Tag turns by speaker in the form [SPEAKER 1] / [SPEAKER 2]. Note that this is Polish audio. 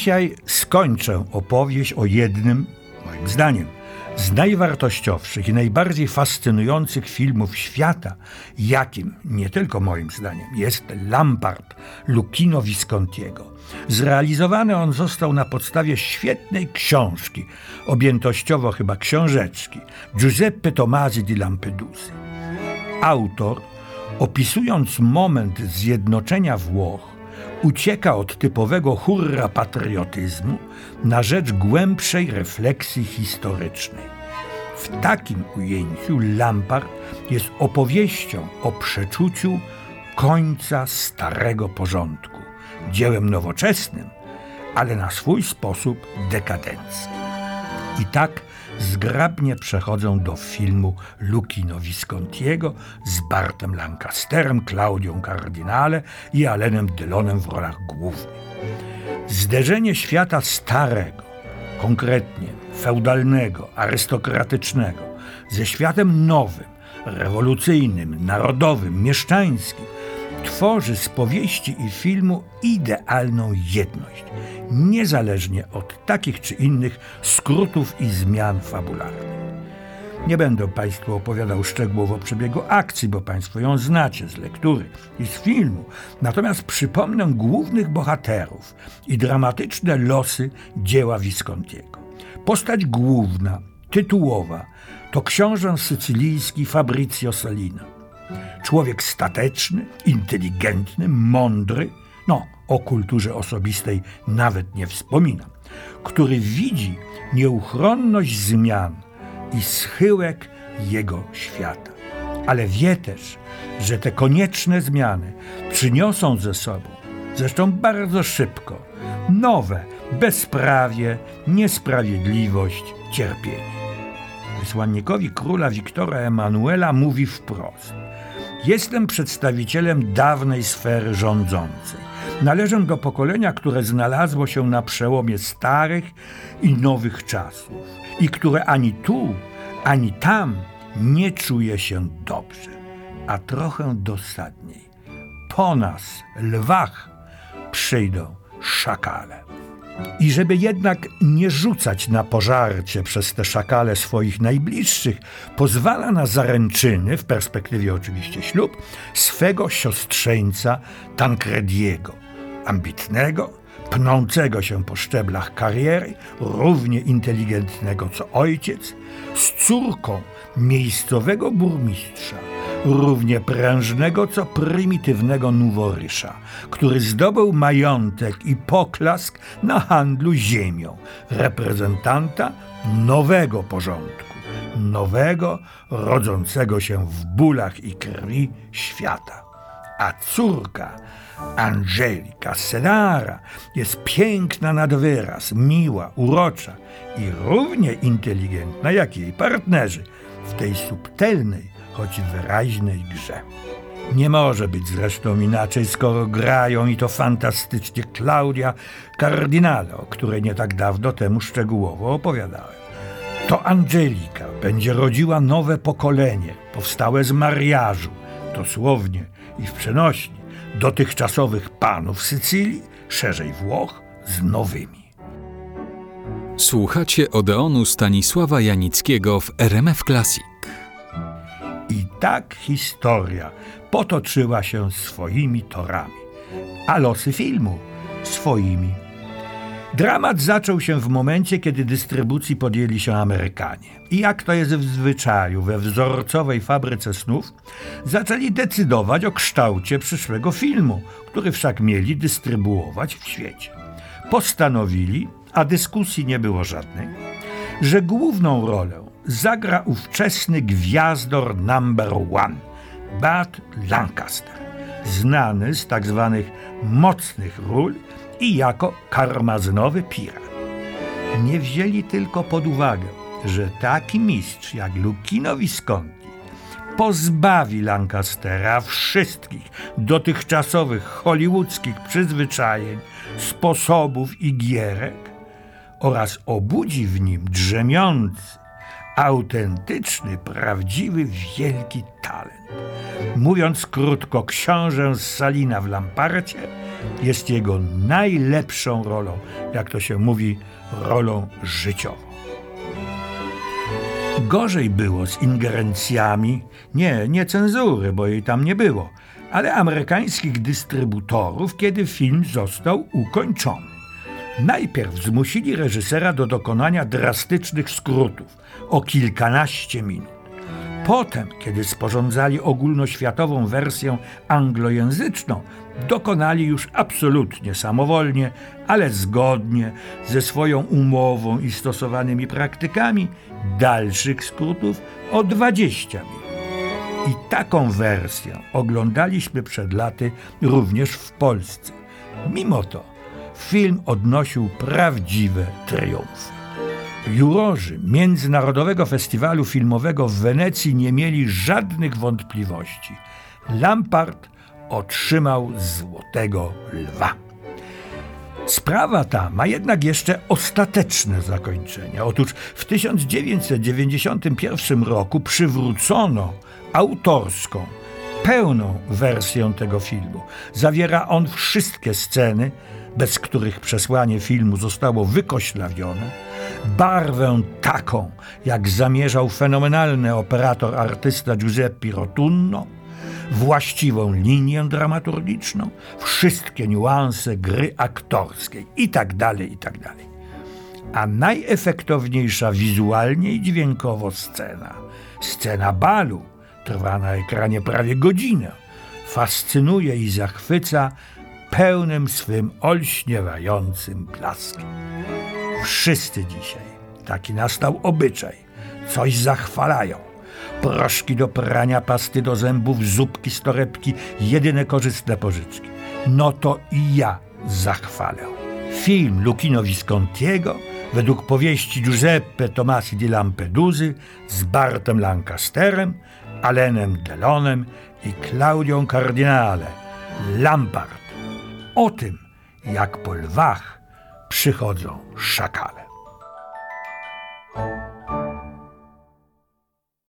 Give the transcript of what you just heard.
[SPEAKER 1] Dzisiaj skończę opowieść o jednym, moim zdaniem, z najwartościowszych i najbardziej fascynujących filmów świata, jakim, nie tylko moim zdaniem, jest Lampart Lucchino Viscontiego. Zrealizowany on został na podstawie świetnej książki, objętościowo chyba książeczki, Giuseppe Tomasi di Lampedusy. Autor, opisując moment zjednoczenia Włoch, ucieka od typowego hurra patriotyzmu na rzecz głębszej refleksji historycznej. W takim ujęciu Lampard jest opowieścią o przeczuciu końca starego porządku, dziełem nowoczesnym, ale na swój sposób dekadenckim. I tak zgrabnie przechodzą do filmu Lucchino Viscontiego z Bartem Lancasterem, Claudią Cardinale i Alenem Delonem w rolach głównych. Zderzenie świata starego, konkretnie feudalnego, arystokratycznego, ze światem nowym, rewolucyjnym, narodowym, mieszczańskim, tworzy z powieści i filmu idealną jedność, niezależnie od takich czy innych skrótów i zmian fabularnych. Nie będę Państwu opowiadał szczegółowo przebiegu akcji, bo Państwo ją znacie z lektury i z filmu. Natomiast przypomnę głównych bohaterów i dramatyczne losy dzieła Viscontiego. Postać główna, tytułowa, to książę sycylijski Fabrizio Salina. Człowiek stateczny, inteligentny, mądry, no o kulturze osobistej nawet nie wspominam, który widzi nieuchronność zmian i schyłek jego świata. Ale wie też, że te konieczne zmiany przyniosą ze sobą, zresztą bardzo szybko, nowe bezprawie, niesprawiedliwość, cierpienie. Wysłannikowi króla Wiktora Emanuela mówi wprost: Jestem przedstawicielem dawnej sfery rządzącej. Należę do pokolenia, które znalazło się na przełomie starych i nowych czasów i które ani tu, ani tam nie czuje się dobrze, a trochę dosadniej. Po nas, lwach, przyjdą szakale. I żeby jednak nie rzucać na pożarcie przez te szakale swoich najbliższych, pozwala na zaręczyny, w perspektywie oczywiście ślub, swego siostrzeńca Tancrediego, ambitnego, pnącego się po szczeblach kariery, równie inteligentnego co ojciec, z córką miejscowego burmistrza, równie prężnego co prymitywnego noworysza, który zdobył majątek i poklask na handlu ziemią, reprezentanta nowego porządku, nowego, rodzącego się w bólach i krwi świata. A córka Angelika Senara jest piękna nad wyraz, miła, urocza i równie inteligentna jak jej partnerzy w tej subtelnej, choć wyraźnej grze. Nie może być zresztą inaczej, skoro grają i to fantastycznie Klaudia Cardinale, o której nie tak dawno temu szczegółowo opowiadałem. To Angelika będzie rodziła nowe pokolenie, powstałe z mariażu, dosłownie i w przenośni, dotychczasowych panów Sycylii, szerzej Włoch, z nowymi.
[SPEAKER 2] Słuchacie Odeonu Stanisława Janickiego w RMF Classic.
[SPEAKER 1] Tak historia potoczyła się swoimi torami, a losy filmu swoimi. Dramat zaczął się w momencie, kiedy dystrybucji podjęli się Amerykanie. I jak to jest w zwyczaju we wzorcowej fabryce snów, zaczęli decydować o kształcie przyszłego filmu, który wszak mieli dystrybuować w świecie. Postanowili, a dyskusji nie było żadnej, że główną rolę zagra ówczesny gwiazdor number one, Bud Lancaster, znany z tak zwanych mocnych ról i jako karmazynowy pirat. Nie wzięli tylko pod uwagę, że taki mistrz jak Lucchino Visconti pozbawi Lancastera wszystkich dotychczasowych hollywoodzkich przyzwyczajeń, sposobów i gierek oraz obudzi w nim drzemiący, autentyczny, prawdziwy, wielki talent. Mówiąc krótko, książę z Salina w Lamparcie jest jego najlepszą rolą, jak to się mówi, rolą życiową. Gorzej było z ingerencjami, nie, nie cenzury, bo jej tam nie było, ale amerykańskich dystrybutorów, kiedy film został ukończony. Najpierw zmusili reżysera do dokonania drastycznych skrótów o kilkanaście minut. Potem, kiedy sporządzali ogólnoświatową wersję anglojęzyczną, dokonali już absolutnie samowolnie, ale zgodnie ze swoją umową i stosowanymi praktykami dalszych skrótów o 20 minut. I taką wersję oglądaliśmy przed laty również w Polsce. Mimo to film odnosił prawdziwe triumfy. Jurorzy Międzynarodowego Festiwalu Filmowego w Wenecji nie mieli żadnych wątpliwości. Lampard otrzymał Złotego Lwa. Sprawa ta ma jednak jeszcze ostateczne zakończenie. Otóż w 1991 roku przywrócono autorską, pełną wersję tego filmu. Zawiera on wszystkie sceny, bez których przesłanie filmu zostało wykoślawione, barwę taką, jak zamierzał fenomenalny operator artysta Giuseppe Rotunno, właściwą linię dramaturgiczną, wszystkie niuanse gry aktorskiej i tak dalej, i tak. A najefektowniejsza wizualnie i dźwiękowo scena, scena balu, trwa na ekranie prawie godzinę, fascynuje i zachwyca pełnym swym olśniewającym blaskiem. Wszyscy dzisiaj, taki nastał obyczaj, coś zachwalają. Proszki do prania, pasty do zębów, zupki z torebki, jedyne korzystne pożyczki. No to i ja zachwalę. Film Lucchino Viscontiego według powieści Giuseppe Tomasi di Lampeduzy z Bartem Lancasterem, Alenem Delonem i Claudią Kardynale, Lampard. O tym, jak po lwach przychodzą szakale.